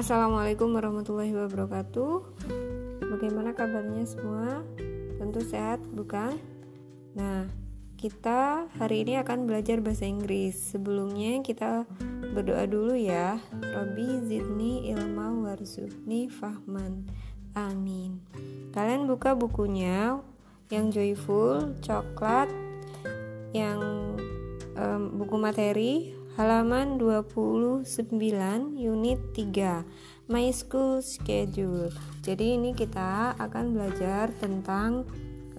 Assalamualaikum warahmatullahi wabarakatuh. Bagaimana kabarnya semua? Tentu sehat, bukan? Nah, kita hari ini akan belajar bahasa Inggris. Sebelumnya kita berdoa dulu ya. Robbi zidni ilma warzuqni fahman. Amin. Kalian buka bukunya yang joyful, coklat, yang um, buku materi halaman 29 unit 3 My School Schedule. Jadi ini kita akan belajar tentang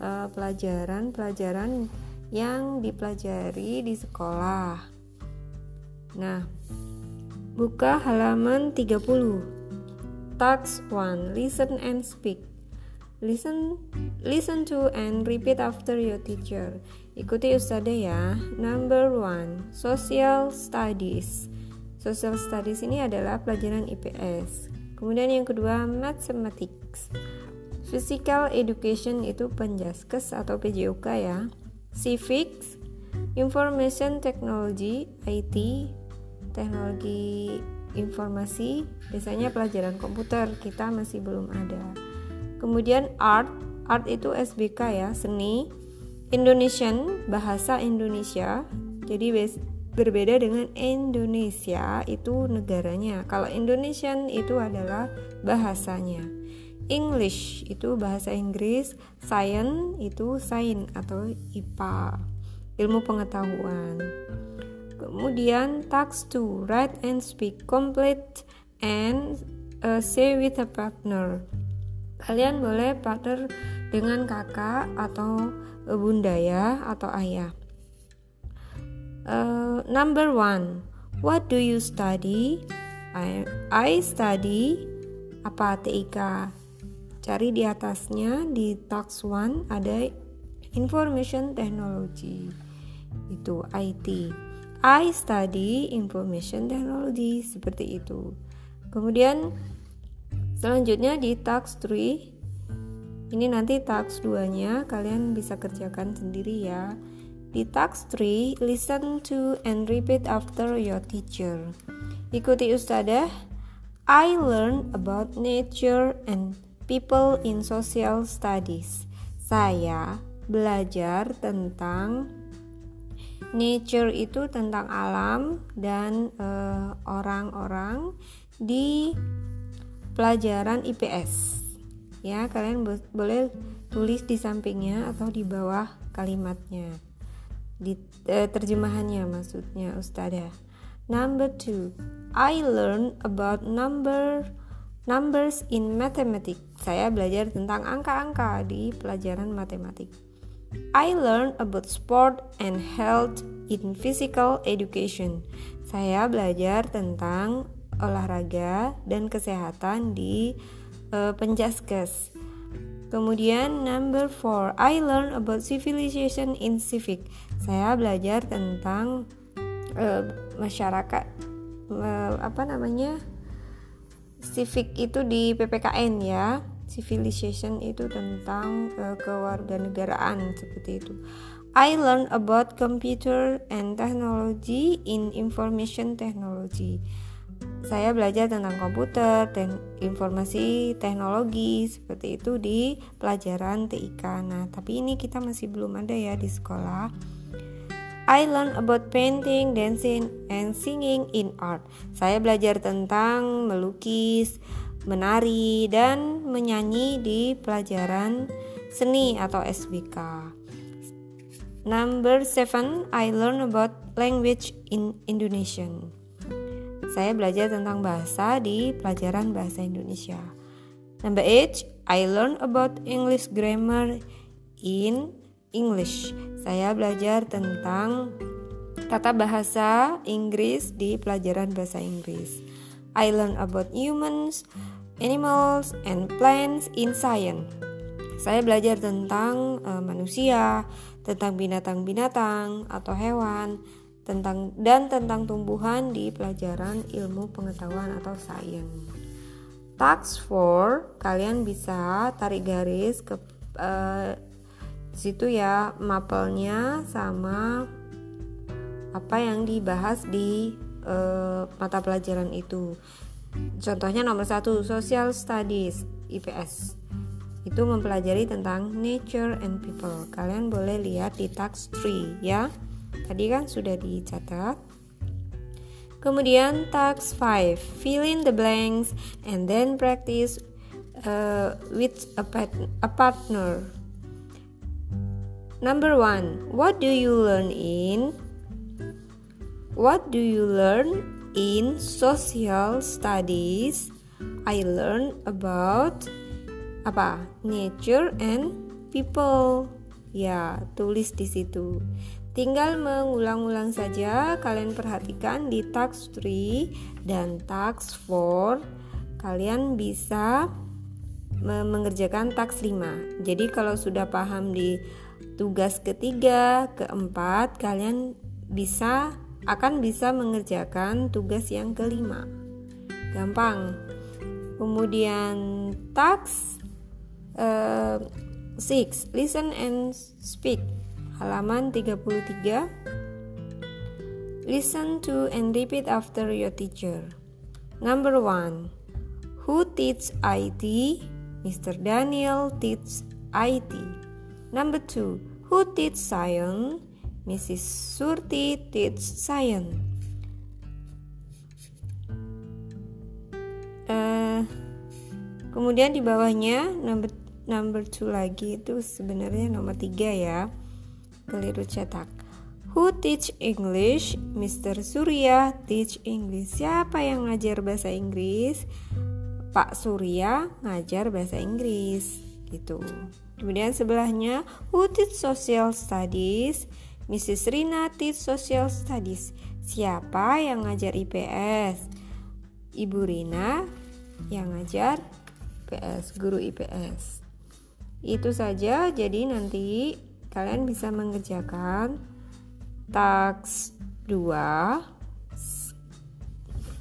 uh, pelajaran-pelajaran yang dipelajari di sekolah. Nah buka halaman 30 Task 1 Listen and speak. Listen listen to and repeat after your teacher Ikuti Ustazah ya. Number one, Social Studies. Social Studies ini adalah pelajaran IPS. Kemudian yang kedua, Mathematics. Physical Education itu penjaskes atau PJOK ya. Civics, Information Technology, IT, teknologi informasi, biasanya pelajaran komputer kita masih belum ada. Kemudian art, art itu SBK ya, seni, Indonesian bahasa Indonesia jadi berbeda dengan Indonesia itu negaranya. Kalau Indonesian itu adalah bahasanya. English itu bahasa Inggris Science itu sains atau IPA ilmu pengetahuan. Kemudian task to write and speak complete and uh, say with a partner kalian boleh partner dengan kakak atau bunda ya atau ayah. Uh, number one, what do you study? I, I study apa TIK? Cari di atasnya di tax one ada information technology itu IT. I study information technology seperti itu. Kemudian selanjutnya di tax 3 ini nanti task 2 nya kalian bisa kerjakan sendiri ya. Di task 3 listen to and repeat after your teacher. Ikuti ustadzah I learn about nature and people in social studies. Saya belajar tentang nature itu tentang alam dan eh, orang-orang uh, di pelajaran IPS ya kalian boleh tulis di sampingnya atau di bawah kalimatnya. Di eh, terjemahannya maksudnya ustazah. Number two I learn about number numbers in mathematics. Saya belajar tentang angka-angka di pelajaran matematik. I learn about sport and health in physical education. Saya belajar tentang olahraga dan kesehatan di uh, penjaskes. Kemudian number four, I learn about civilization in civic. Saya belajar tentang uh, masyarakat uh, apa namanya civic itu di PPKN ya. Civilization itu tentang uh, kewarganegaraan seperti itu. I learn about computer and technology in information technology saya belajar tentang komputer dan informasi teknologi seperti itu di pelajaran TIK. Nah, tapi ini kita masih belum ada ya di sekolah. I learn about painting, dancing, and singing in art. Saya belajar tentang melukis, menari, dan menyanyi di pelajaran seni atau SBK. Number seven, I learn about language in Indonesian. Saya belajar tentang bahasa di pelajaran bahasa Indonesia. Number 8, I learn about English grammar in English. Saya belajar tentang tata bahasa Inggris di pelajaran bahasa Inggris. I learn about humans, animals, and plants in science. Saya belajar tentang uh, manusia, tentang binatang-binatang atau hewan, tentang dan tentang tumbuhan di pelajaran ilmu pengetahuan atau sains. Task 4 kalian bisa tarik garis ke uh, situ ya mapelnya sama apa yang dibahas di uh, mata pelajaran itu. Contohnya nomor satu, Social Studies IPS itu mempelajari tentang nature and people. Kalian boleh lihat di tax 3 ya. Tadi kan sudah dicatat. Kemudian tax 5, fill in the blanks and then practice uh, with a, a partner. Number one, what do you learn in? What do you learn in social studies? I learn about apa? Nature and people. Ya, tulis di situ. Tinggal mengulang-ulang saja. Kalian perhatikan di tax 3 dan tax 4 kalian bisa mengerjakan tax 5. Jadi kalau sudah paham di tugas ketiga, keempat, kalian bisa akan bisa mengerjakan tugas yang kelima. Gampang. Kemudian tax uh, six, listen and speak. Halaman 33. Listen to and repeat after your teacher. Number one, who teach IT? Mr. Daniel teach IT. Number two, Who teach science? Mrs. Surti teach science. Uh, kemudian di bawahnya number number two lagi itu sebenarnya nomor tiga ya. Keliru cetak. Who teach English? Mr. Surya teach English. Siapa yang ngajar bahasa Inggris? Pak Surya ngajar bahasa Inggris gitu. Kemudian sebelahnya Who teach social studies? Mrs. Rina teach social studies. Siapa yang ngajar IPS? Ibu Rina yang ngajar IPS, guru IPS. Itu saja, jadi nanti kalian bisa mengerjakan taks 2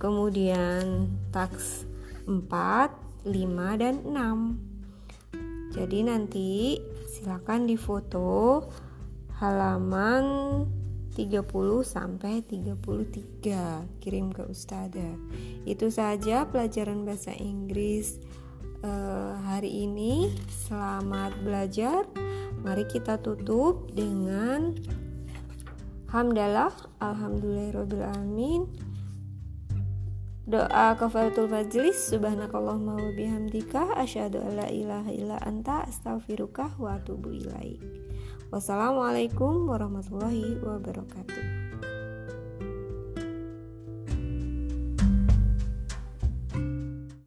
kemudian taks 4, 5 dan 6. Jadi nanti silakan difoto halaman 30 sampai 33 kirim ke ustazah. Itu saja pelajaran bahasa Inggris uh, hari ini. Selamat belajar. Mari kita tutup dengan hamdalah alhamdulillahirobbilalamin Doa kafaratul majlis subhanakallahumma wa bihamdika alla ilaha illa anta astaghfiruka wa atubu ilaik. Wassalamualaikum warahmatullahi wabarakatuh.